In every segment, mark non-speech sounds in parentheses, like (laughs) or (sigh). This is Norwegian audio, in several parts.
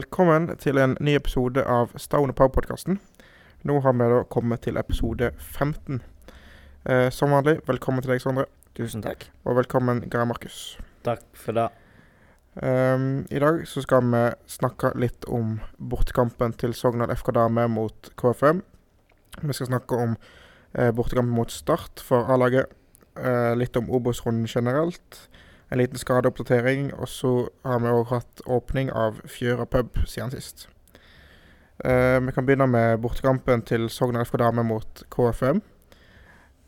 Velkommen til en ny episode av Stone Power-podkasten. Nå har vi da kommet til episode 15. Eh, som vanlig, velkommen til deg, Sondre. Tusen takk. Og velkommen, Geir Markus. Takk for det. Um, I dag så skal vi snakke litt om bortekampen til Sogndal FK Dame mot KFM. Vi skal snakke om eh, bortekampen mot Start for A-laget. Eh, litt om Obos-runden generelt. En liten skadeoppdatering. Og så har vi òg hatt åpning av Fjøra pub siden sist. Uh, vi kan begynne med bortekampen til Sogn FK Dame mot KFM.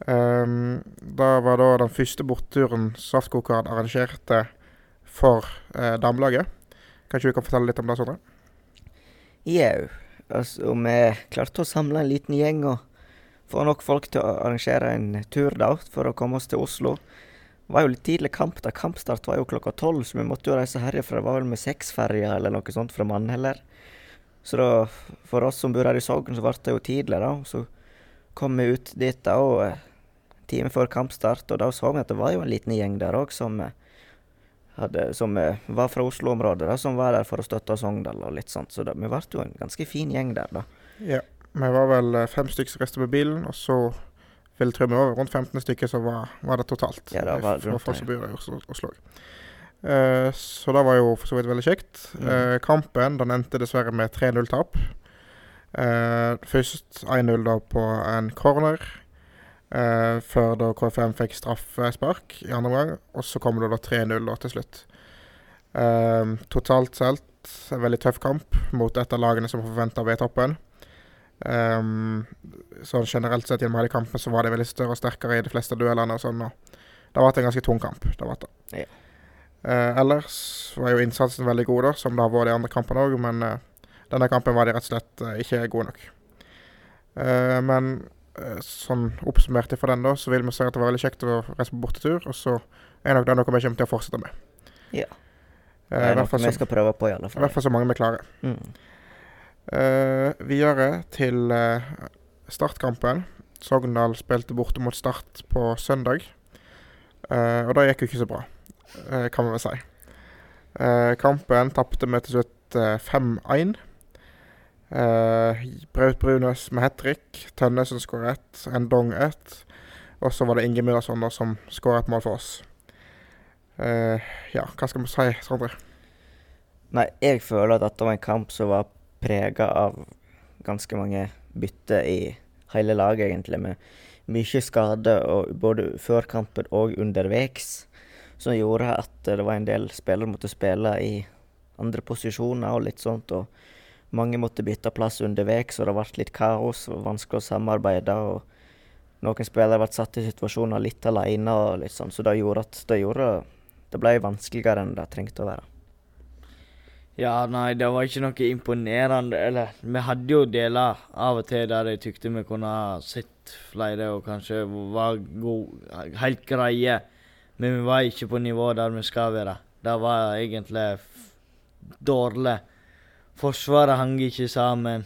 Um, da var da den første borteturen Saftkokeren arrangerte for uh, damelaget. Kanskje du kan fortelle litt om det, Sondre? Jau. Altså, vi klarte å samle en liten gjeng og få nok folk til å arrangere en tur da, for å komme oss til Oslo. Det var jo litt tidlig kamp. da Kampstart var jo klokka tolv, så vi måtte jo reise herfra. Det var vel med seksferja eller noe sånt fra Mannheller. Så da, for oss som bor her i Sogn, så ble det jo tidlig, da. Så kom vi ut dit da, og eh, en time før kampstart, og da så vi at det var jo en liten gjeng der òg som eh, som eh, var fra Oslo-området, som var der for å støtte Sogndal og litt sånt. Så da, vi ble jo en ganske fin gjeng der, da. Ja. Vi var vel eh, fem stykker som reiste med bilen, og så vil tro vi var rundt 15 stykker som var, var det totalt. Ja, det var rundt folk som bor i Oslo. Eh, så det var jo for så vidt veldig kjekt. Mm. Uh, kampen den endte dessverre med 3-0-tap. Uh, først 1-0 da på en corner, eh, før da KFM fikk straffespark i andre omgang. Og så kom det da 3-0 til slutt. Eh, totalt sett en veldig tøff kamp mot et av lagene som forventa V-toppen. Um, sånn generelt sett gjennom hele kampen så var de veldig større og sterkere i de fleste duellene. og sånn, og Det har vært en ganske tung kamp. det har vært det. Ja. Uh, ellers var jo innsatsen veldig god, da, som det har vært i andre kampene òg, men uh, denne kampen var de rett og slett uh, ikke gode nok. Men sånn oppsummert for den, da, så vil vi si at det var veldig kjekt å reise på bortetur, og så er nok det noe vi kommer til å fortsette med. Ja. Det er noe vi skal prøve på, i alle i fall. hvert fall så mange vi klarer. Mm. Eh, videre til uh, startkampen. Sogndal spilte borte mot Start på søndag. Uh, og det gikk jo ikke så bra, kan vi vel si. Kampen tapte vi til slutt eh, 5-1. Uh, Braut Brunes med hat trick. Tønnesen skåret ett. Endong ett. Og så var det Inge Myrasson som skåret et mål for oss. Ja, hva skal vi si, Sondre? Nei, jeg føler at dette var en kamp som var prega av ganske mange bytter i hele laget, egentlig, med mye skade både før kampen og underveis, som gjorde at det var en del spillere måtte spille i andre posisjoner og litt sånt, og mange måtte bytte plass underveis, og det ble litt kaos, og vanskelig å samarbeide, og noen spillere ble satt i situasjoner litt alene og litt sånn, så det gjorde at det gjorde det ble vanskeligere enn det trengte å være. Ja, nei, det var ikke noe imponerende. Eller, vi hadde jo deler av og til der jeg tykte vi kunne ha sett flere og kanskje var gode, helt greie. Men vi var ikke på nivået der vi skal være. Det var egentlig dårlig. Forsvaret hang ikke sammen.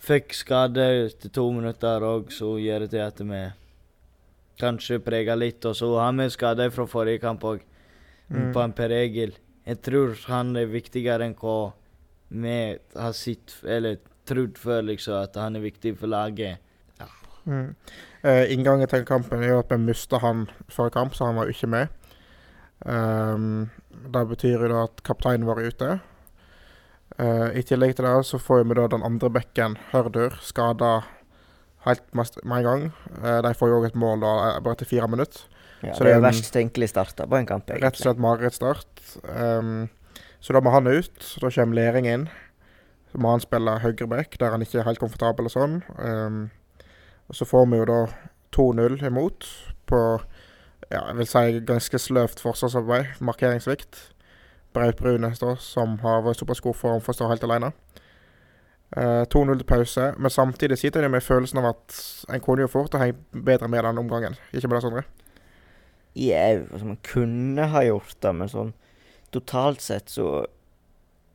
Fikk skade etter to minutter òg, så gjør det til at vi kanskje preger litt. Og så har vi skader fra forrige kamp òg, Mm. på en Per Egil. Jeg tror han er viktigere enn hva vi har sett eller trodd før, liksom, at han er viktig for laget. Mm. Uh, inngangen til kampen er jo at vi mista han forrige kamp, så han var ikke med. Um, det betyr jo da at kapteinen er ute. Uh, I tillegg til det så får vi da den andre bekken, Hørdur, skada helt med en gang. Uh, de får jo òg et mål da bare etter fire minutter. Ja, Så det det er jo verst tenkelig starta på en kamp, egentlig. Rett og slett marerittstart. Um, så da må han ut. Da kommer Lering inn. Så må han spille høyreback, der han ikke er helt komfortabel og sånn. Um, og så får vi jo da 2-0 imot på ja, jeg vil si ganske sløvt forsvarsarbeid. Markeringssvikt. Braut Brunes, da, som har vært såpass god for å stå helt alene. Uh, 2-0 til pause, men samtidig sitter jeg med følelsen av at en kunne jo fort ha hengt bedre med den omgangen. Ikke med det, Sondre? Jau, altså man kunne ha gjort det, men sånn totalt sett så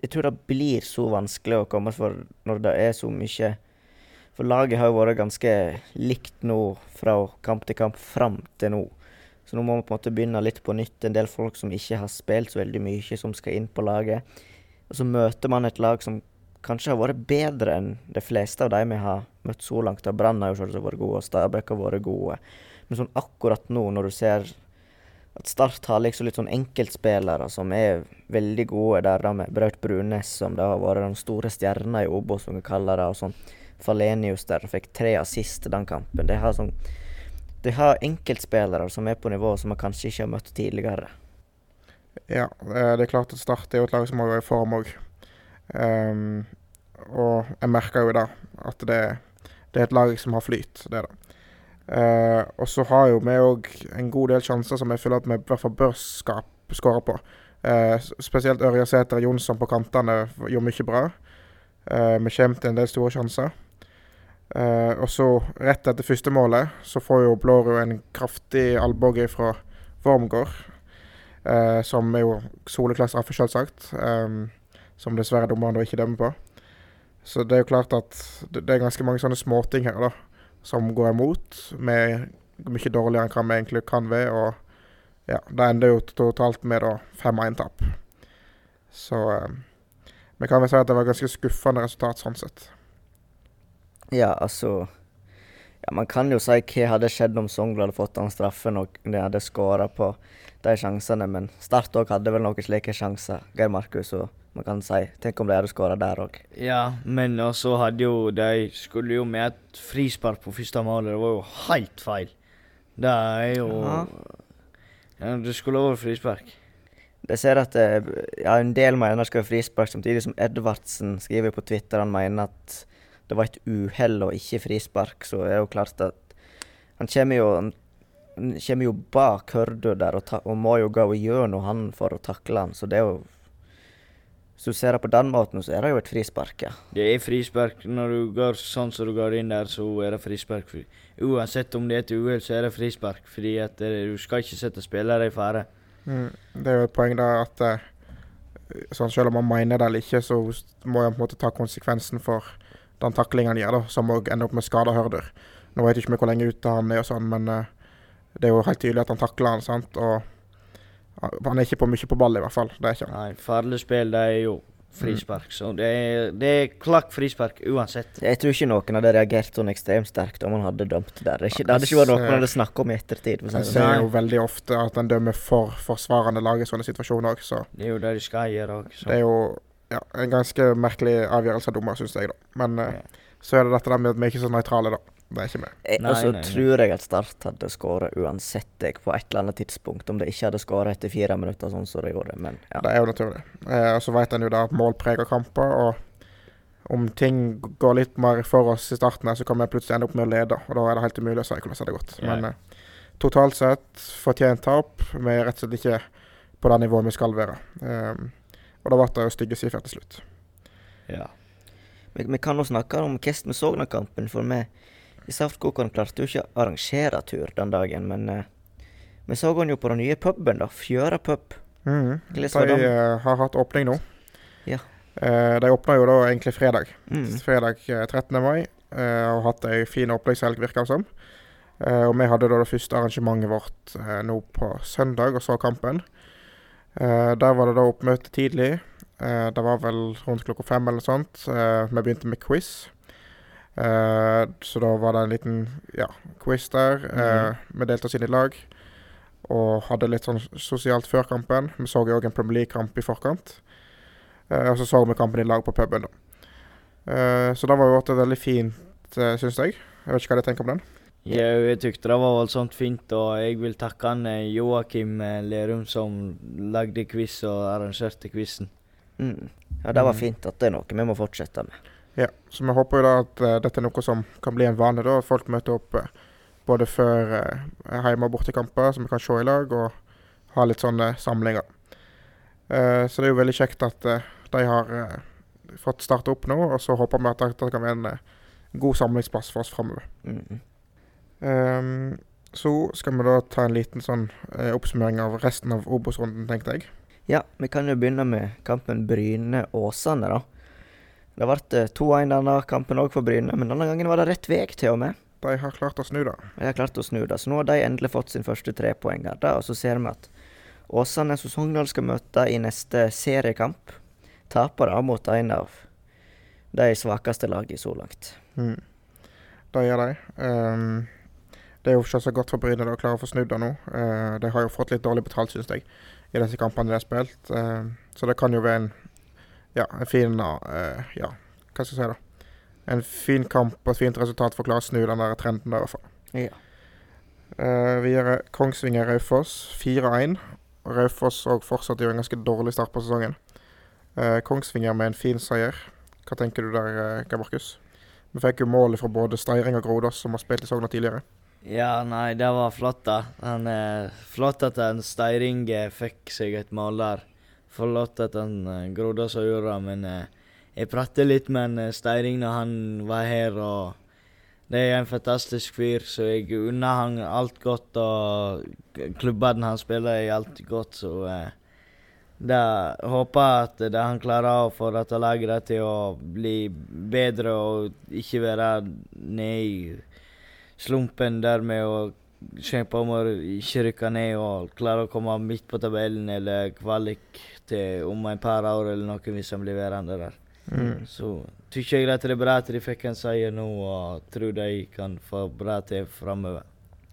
Jeg tror det blir så vanskelig å komme for når det er så mye For laget har jo vært ganske likt nå fra kamp til kamp fram til nå. Så nå må vi på en måte begynne litt på nytt. En del folk som ikke har spilt så veldig mye, som skal inn på laget. Og så møter man et lag som kanskje har vært bedre enn de fleste av de vi har møtt så langt. Brann har jo selvsagt vært gode, og Stabæk har vært gode. Men sånn akkurat nå, når du ser at Start har liksom litt sånn enkeltspillere som er veldig gode der, da med Braut Brunes, som da har vært den store stjerna i Obos, som vi kaller det, og sånn Falenius der fikk tre assist den kampen. De har sånn De har enkeltspillere som er på nivå som man kanskje ikke har møtt tidligere. Ja, det er klart at Start er jo et lag som har vært i form òg. Um, og jeg merker jo da at det, det, er et lag som har flyt. Det da. det. Uh, og så har jo vi òg en god del sjanser som jeg føler at vi i hvert fall bør skåre på. Uh, spesielt Ørjasæter Jonsson på kantene gjorde mye bra. Uh, vi kommer til en del store sjanser. og så, rett etter første målet, så får jo Blårud en kraftig albue fra Wormgård. som er jo soleklasse straffe, selvsagt. Um, som dessverre dommeren ikke dømmer på. Så det er jo klart at det, er ganske mange sånne småting her da, som går imot. Med mye dårligere enn hva vi egentlig kan ved. Og ja, det ender jo totalt med da 5-1-tap. Så um, vi kan vel si at det var ganske skuffende resultat sånn sett. Ja, altså ja, Man kan jo si hva hadde skjedd om Sogndal hadde fått den straffen og de hadde skåra på de sjansene, men Start òg hadde vel noen slike sjanser, Geir Markus. og man kan si. Tenk om de hadde skåra der òg. Ja, men også hadde jo de skulle jo med et frispark på første målet. Det var jo helt feil. Det er jo ja. ja det skulle vært frispark. Jeg ser at eh, ja, en del mener skal være frispark, samtidig som Edvardsen skriver på Twitter han mener at det var et uhell og ikke frispark. Så er det jo klart at han kommer jo, han kommer jo bak Hørdu der og, ta, og, må jo gå gjennom han for å takle han. Så det er jo Hvis du ser det på den måten, så er det jo et frispark, ja. Det er frispark. Når du går sånn som du går inn der, så er det frispark. Uansett om det er et uhell, så er det frispark. Fordi at du skal ikke sette spillere i fare. Mm. Det er jo et poeng da at uh, sånn selv om man mener det eller ikke, så må jeg på en måte ta konsekvensen for den taklingen han gjør, da, som òg ender opp med skada Hørdur. Nå vet jeg ikke hvor lenge ute han er, og sånn, men uh, det er jo helt tydelig at han takler han. sant, og han er ikke på mye på ball, i hvert fall. Det er ikke han. Nei, farlig spill, det er jo frispark. Mm. Så det er, det er klakk frispark uansett. Jeg tror ikke noen hadde reagert sånn ekstremt sterkt om han hadde dømt der. Det, ikke, det hadde ikke vært noe man hadde snakket om i ettertid. Jeg sånn. ser jo veldig ofte at en dømmer for forsvarende lag i sånne situasjoner òg, Det er jo det de skal gjøre òg. Det er jo ja, en ganske merkelig avgjørelse av dommer, syns jeg, da. Men uh, så er det dette med at vi er ikke så nøytrale, da. Det er ikke. Eh, og så tror jeg at Start hadde skåret uansett jeg, på et eller annet tidspunkt. Om de ikke hadde skåret etter fire minutter, sånn som de gjorde. Men, ja. Det er jo naturlig. Eh, og så vet en jo da at mål preger kamper. Og om ting går litt mer for oss i starten, så kan vi plutselig ende opp med å lede. Og da er det helt umulig å si hvordan det har gått. Ja. Men eh, totalt sett fortjent tap. Vi er rett og slett ikke på det nivået vi skal være. Um, og da ble det stygge sifre til slutt. Ja. Vi, vi kan jo snakke om hvordan vi så den kampen, for vi i Saftkokeren klarte jo ikke å arrangere tur den dagen, men uh, vi så den jo på den nye puben, da. Fjøra pub. Mm. De uh, har hatt åpning nå. Ja. Uh, de åpna jo da egentlig fredag. Mm. Fredag 13. mai. og hatt ei fin oppleggshelg, virker det som. og vi hadde da det første arrangementet vårt nå på søndag og så kampen. Der var det da oppmøte tidlig. det var vel rundt klokka fem eller sånt. vi begynte med quiz. Så da var det en liten ja, quiz der. Uh, vi delte oss inn i lag og hadde litt sånn sosialt før kampen. Vi så òg en Premier League-kamp i forkant. Og så så vi kampen i lag på puben, da. så det var jo et veldig fint, uh, syns jeg. Jeg vet ikke hva de tenker om den. Ja, jeg tykte det var voldsomt fint, og jeg vil takke han Joakim Lerum som lagde quiz og arrangerte quizen. Mm. Ja, det var mm. fint at det er noe vi må fortsette med. Ja, så vi håper jo da at uh, dette er noe som kan bli en vane, da. At folk møter opp uh, både før uh, hjemme- og bortekamper, som vi kan se i lag, og ha litt sånne samlinger. så det er jo veldig kjekt at de har fått starte opp nå, og så håper vi at dette kan være en god samlingsplass for oss framover. Mm. Um, så skal vi da ta en liten sånn oppsummering av resten av Obos-runden, tenkte jeg. Ja, vi kan jo begynne med kampen Bryne-Åsane, da. Det ble 2-1 denne kampen òg for Bryne, men denne gangen var det rett vei til og med. De har klart å snu det. De har klart å snu det, så nå har de endelig fått sin første trepoenger. Da, og så ser vi at Åsane som Sogndal skal møte i neste seriekamp, taper da mot en av de svakeste lagene så langt. Mm. Det gjør de. Um, det er jo så godt for Bryne å klare å få snudd det nå. Uh, de har jo fått litt dårlig betalt, syns jeg, i disse kampene de har spilt. Uh, så det kan jo være en, ja, en fin uh, Ja, hva skal jeg si, da. En fin kamp og et fint resultat for å klare å snu den der trenden der, i hvert fall. Ja. Videre Kongsvinger-Raufoss 4-1. Raufoss òg fortsatt gjør en ganske dårlig start på sesongen. Kongsvinger med en fin seier. Hva tenker du der, Gabarkus? Markus? Vi fikk jo målet fra både Steiring og Grodås, som har spilt i Sogna tidligere. Ja, nei, det var flott, da. Han, eh, flott at en Steiring fikk seg et mål der. Flott at han eh, Grodås har gjort men eh, jeg pratet litt med eh, Steiring når han var her, og det er en fantastisk fyr, så jeg unner han alt godt, og klubbene han spiller i, alt godt, så det håper at det han klarer å få dette laget til å bli bedre og ikke være nede i slumpen der med å kjempe om å ikke rykke ned og klare å komme midt på tabellen eller kvalik til om et par år eller noe hvis han blir værende der. Mm. Så syns jeg at det er bra at de fikk en seier nå, og tror de kan få bra til framover.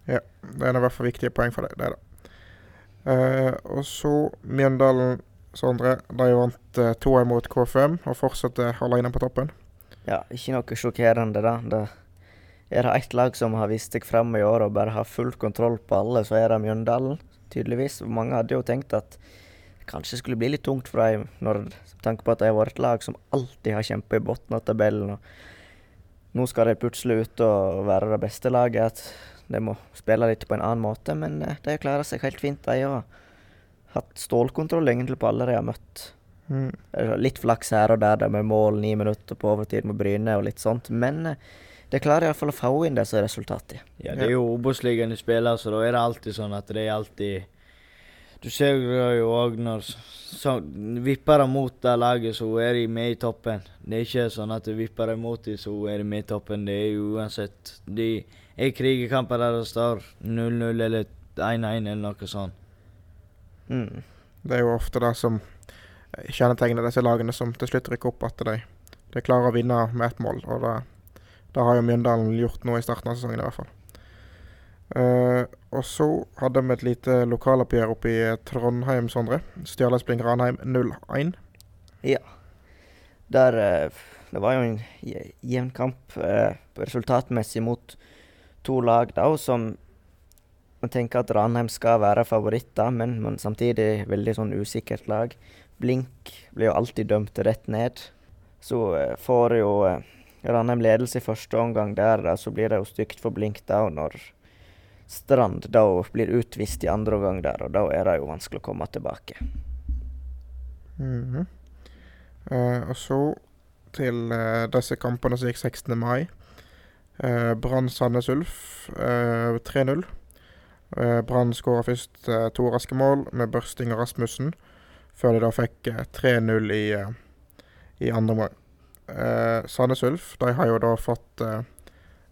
Ja, Det er i hvert fall viktige poeng for deg, det er det. Eh, og så Mjøndalen, Sondre. De vant uh, 2-1 mot K5 og fortsetter alene på toppen. Ja, ikke noe sjokkerende, da. Det er det ett lag som har vist seg fram i år og bare har full kontroll på alle, så er det Mjøndalen, tydeligvis. Mange hadde jo tenkt at det kanskje skulle bli litt tungt for dem, når tanke på at de har vært et lag som alltid har kjempet i bunnen av tabellen. og Nå skal de plutselig ut og være det beste laget. At de må spille litt på en annen måte, men eh, de klarer seg helt fint, de har hatt stålkontroll egentlig på alle de har møtt. Mm. Litt flaks her og der, der med mål ni minutter på overtid med Bryne og litt sånt, men eh, de klarer iallfall å få inn disse resultatene. Ja, det er jo Obos-ligaen de spiller, så da er det alltid sånn at det er alltid Du ser jo òg når så, vipper de mot det laget, så er de med i toppen. Det er ikke sånn at vipper de mot dem, så er de med i toppen. Det er jo uansett De er krigekamper der det står 0-0 eller 1-1 eller noe sånt. Mm. Det er jo ofte det som kjennetegner disse lagene som til slutt rykker opp, at de, de klarer å vinne med ett mål. Og det, det har jo Mjøndalen gjort nå i starten av sesongen, i hvert fall. Uh, og så hadde vi et lite lokaloppgjør oppe i Trondheim, Sondre. Stjørdalsblink Ranheim 0-1. Ja. Der eh, Det var jo en je- jevn kamp eh, resultatmessig mot to lag da, som man tenker at Ranheim skal være favoritter, men, men samtidig veldig sånn usikkert lag. Blink blir jo alltid dømt rett ned. Så eh, får jo eh, Ranheim ledelse i første omgang der, så blir det jo stygt for Blink da, når Strand da blir utvist i andre omgang der, og da er det jo vanskelig å komme tilbake. Mhm. Eh, og så til eh, disse kampene som gikk 16. mai. Uh, Brann Sandnes Ulf eh, 3-0. Uh, Brann skåra først to raske mål med Børsting og Rasmussen, før de da fikk eh, 3-0 i, i andre omgang. Uh, Sandnes Ulf de har jo da fått eh,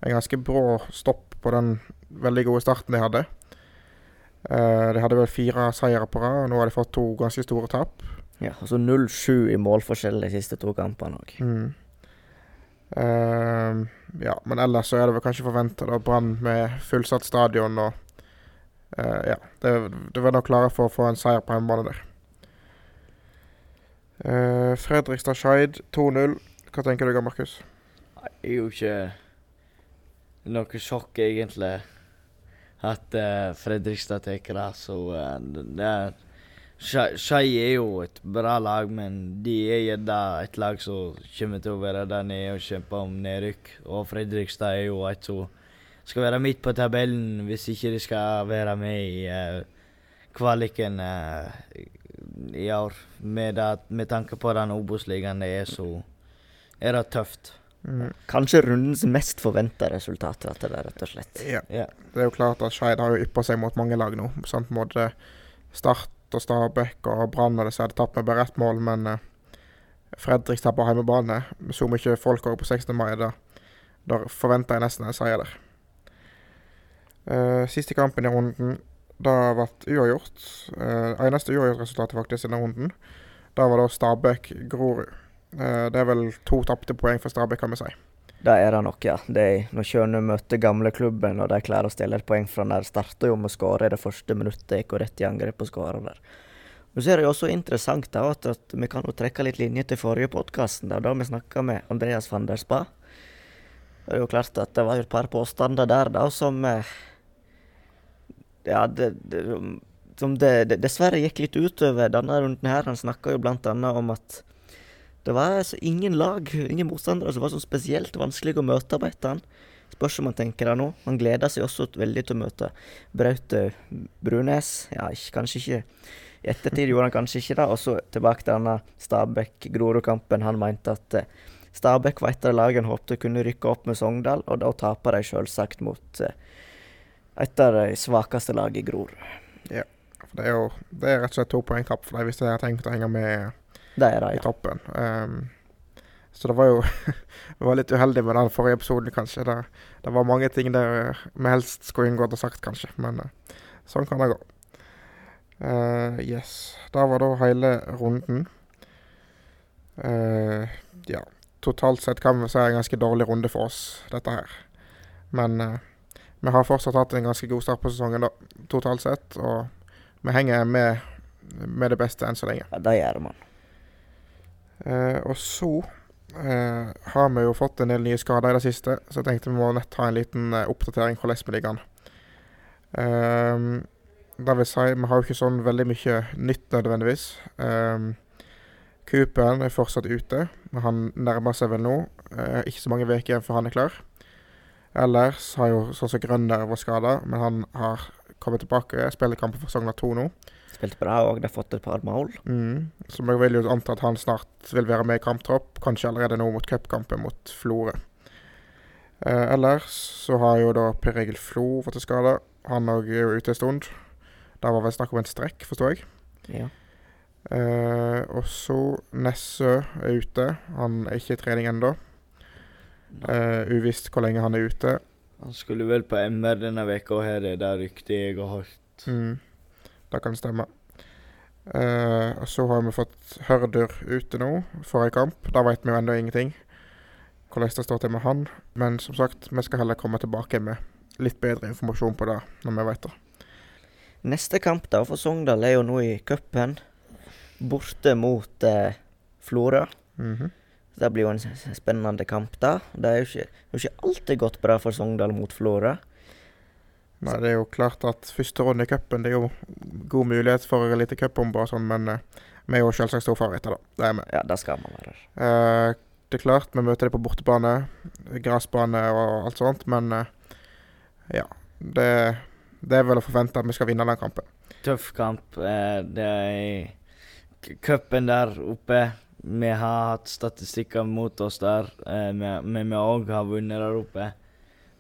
en ganske brå stopp på den veldig gode starten de hadde. Eh, de hadde vel fire seire på rad, og nå har de fått to ganske store tap. Ja, altså 0-7 i målforskjell de siste to kampene òg. Mm. Ehm, ja, men ellers så er det vel kanskje forventa Brann med fullsatt stadion og eh, Ja, det, det var nok klare for å få en seier på hjemmebane der. Uh, Fredrikstad Skeid 2-0. Hva tenker du, Markus? Det er jo ikke noe sjokk, egentlig, at uh, Fredrikstad tar det er Skei Skei er jo et bra lag, men de er gjerne et lag som kommer til å være der nede og kjempe om nedrykk. Og Fredrikstad er jo et som skal være midt på tabellen hvis ikke de skal være med i uh, kvaliken uh, i år. Med, det, med tanke på den Obos-ligaen det er, så er det tøft. Mm. Kanskje rundens mest forventa resultat, at det er rett og slett. Ja, Yeah. det er jo klart at Skeid har jo yppa seg mot mange lag nå. Sant? Både Start og Stabæk og Brann og disse hadde tapt med bare ett mål, men uh, Fredrikstad på hjemmebane, med så mye folk også på 16. mai, da, da forventer jeg nesten en seier der. Uh, siste kampen i runden, det vært uavgjort. Uh, eneste uavgjort-resultatet faktisk i denne runden. Da var da Stabæk-Grorud. Eh, det er vel to tapte poeng for Stabæk, kan vi si. Det er det nok, ja. De, når Kjønø møter gamleklubben og de klarer å stille et poeng fra der, starter jo med å skåre i det første minuttet, gikk rett i angrep og skåra der. Og så er det jo også interessant da, at, at vi kan jo trekke litt linje til forrige podkast, da vi snakka med Andreas van der Spa. Det er jo klart at det var et par påstander der da som eh, Ja, det, det, som det, det dessverre gikk litt utover denne runden her. Han snakka jo annet om at det var altså ingen lag, ingen motstandere, som var sånn spesielt vanskelig å møte på etter. Spørs om han tenker det nå. Han gleder seg også veldig til å møte Braute Brunes. Ja, kanskje ikke I ettertid gjorde han kanskje ikke det. Og så tilbake til denne Stabæk-Grorud-kampen. Han mente at eh, Stabæk var et av lagene han håpte kunne rykke opp med Sogndal, og da taper de selvsagt mot eh, et av de svakeste lagene i Grorud. Ja, for det er jo det er rett og slett to poengtap for dem hvis de har tenkt å henge med Det er det, i toppen. Um, så det var jo (laughs) Vi var litt uheldige med den forrige episoden, kanskje. Det, det var mange ting der vi helst skulle unngått å sagt, kanskje. Men uh, sånn kan det gå. Uh, yes. Der var da hele runden. Uh, ja. Totalt sett kan vi si en ganske dårlig runde for oss, dette her. Men uh, vi har fortsatt hatt en ganske god start på sesongen, da, totalt sett. Og vi henger med, med det beste enn så lenge. ja det gjør man. Eh, og så eh, har vi jo fått en del nye skader i det siste, så jeg tenkte vi må nett ha en liten eh, oppdatering hvordan vi ligger an. Um, det vil si, vi har jo ikke sånn veldig mye nytt nødvendigvis. Um, Cooperen er fortsatt ute, men han nærmer seg vel nå. Eh, ikke så mange uker igjen før han er klar. Ellers har jo sånn som Grønner vært skada, men han har kommet tilbake. Spiller kampen for Sogna 2 nå. Spilt bra òg, de har fått et par mål. Mm. Så jeg vil jo anta at han snart vil være med i kamptropp, kanskje allerede nå mot cupkampen mot Florø. Eh, ellers så har jo da Per Egil Flo fått en skade. Han òg er jo ute en stund. Der var vel snakk om en strekk, forstår jeg. Ja. Eh, og så Nessø er ute. Han er ikke i trening ennå. Eh, uvisst hvor lenge han er ute. Han skulle vel på MR denne veka her er det ryktet jeg har hørt. Mm. Det kan stemme. Uh, og så har vi fått Hørdur ute nå, forrige kamp. Da vet vi jo ennå ingenting. Hvordan det står til med han. Men som sagt, vi skal heller komme tilbake med litt bedre informasjon på det når vi vet det. Neste kamp da for Sogndal er jo nå i cupen. Borte mot eh, Florø. Mhm. Det blir jo en spennende kamp, da. Det er jo ikke, det er jo ikke alltid gått bra for Sogndal mot Florø. Nei, det er jo klart at første runde i cupen det er jo god mulighet for litt cupbomber og sånn, men eh, vi er jo selvsagt storfavoritter, da. Det er vi. Ja, det skal man være. Eh, det er klart, vi møter dem på bortebane, gressbane og alt sånt, men eh, ja. Det, det er vel å forvente at vi skal vinne den kampen. Tøff kamp. Det er cupen der oppe. Vi har hatt statistikker mot oss der, men vi òg har vunnet der oppe.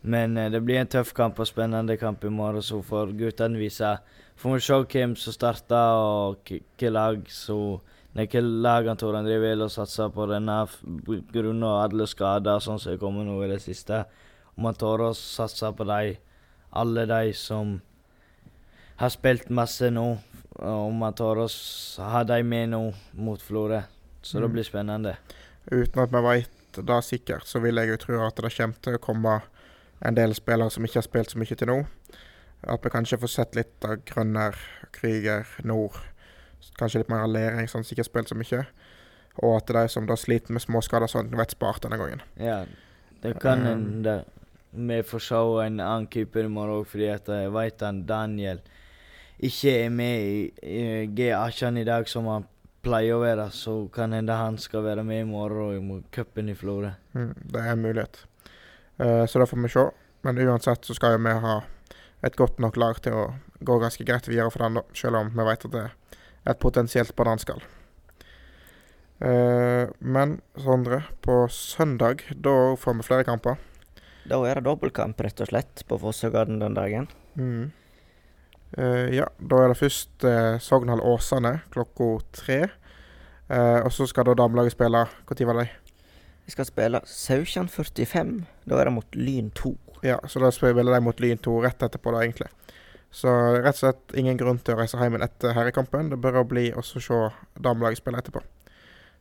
Men eh, det blir en tøff kamp og spennende kamp i morgen, så får guttene vise Får vi se hvem som starter, og hvilke lag så Nei, hvilke lag han Tor André vil og satser på denne grunnen og grunn av alle skader sånn som er kommet nå i det siste. Om han tør å satse på de, alle de som har spilt masse nå. Om han tør å ha de med nå mot Florø. Så det Mm. blir spennende. Uten at vi vet det sikkert, så vil jeg jo tro at det kommer til å komme en del spillere som ikke har spilt så mye til nå. At vi kanskje får sett litt av Grønner, Krüger, Nord. Kanskje litt mer allering, sånn, som ikke har spilt så mye. Og at de som da sliter med småskader, sånn, vet spart denne gangen. Ja, det kan Um, hende vi får se en annen keeper i morgen òg, fordi at jeg vet han Daniel ikke er med i, i G18 i dag som han pleier å være. Så kan hende han skal være med i morgen og mot cupen i Florø. Mm, det er en mulighet. Eh, så da får vi se. Men uansett så skal jo vi ha et godt nok lag til å gå ganske greit videre for den, da. Selv om vi vet at det er et potensielt bananskall. Eh, men Sondre, på søndag da får vi flere kamper. Da er det dobbeltkamp, rett og slett, på Fossøgarden den dagen. Mm. Eh, ja, da er det først Sogndal Åsane klokka tre. Og så skal da damelaget spille Når var det? Vi skal spille Saukjan 45. Da er det mot Lyn 2. Ja, så da spiller de mot Lyn 2 rett etterpå, da, egentlig. Så rett og slett ingen grunn til å reise hjem etter herrekampen. Det bør bli å se damelaget spille etterpå.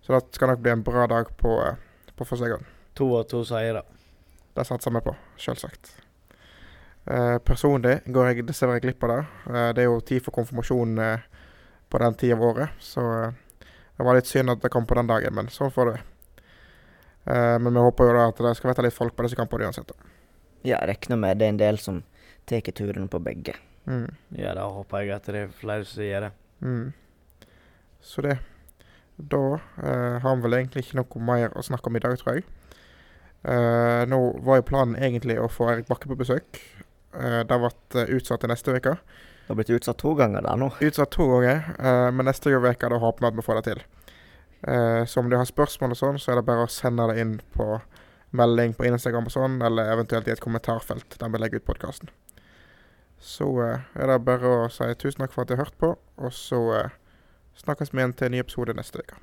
Så det skal nok bli en bra dag på, eh, på Fossegården. To og to seire. Det satser vi på, selvsagt. Eh, personlig går jeg dessverre glipp av det. Eh, det er jo tid for konfirmasjon eh, på den tida av året, så eh, det var litt synd at det kom på den dagen, men sånn får det være. Men vi håper jo da at det skal være litt folk på disse kampene uansett. Ja, regner med det er en del som tar turen på begge. Mm. Ja, da håper jeg at det er flere som gjør det. Mm. Så det Da eh, har vi vel egentlig ikke noe mer å snakke om i dag, tror jeg. Eh, nå var jo planen egentlig å få Erik Bakke på besøk. Eh, det har vært eh, utsatt til neste uke. Det har blitt utsatt to ganger da nå. Utsatt to ganger, eh, men neste uke håper vi at vi får det til. Eh, så om du har spørsmål og sånn, så er det bare å sende det inn på melding på Instagram og sånn, eller eventuelt i et kommentarfelt der vi legger ut podkasten. Så eh, er det bare å si tusen takk for at du har hørt på, og så eh, snakkes vi igjen til en ny episode neste uke.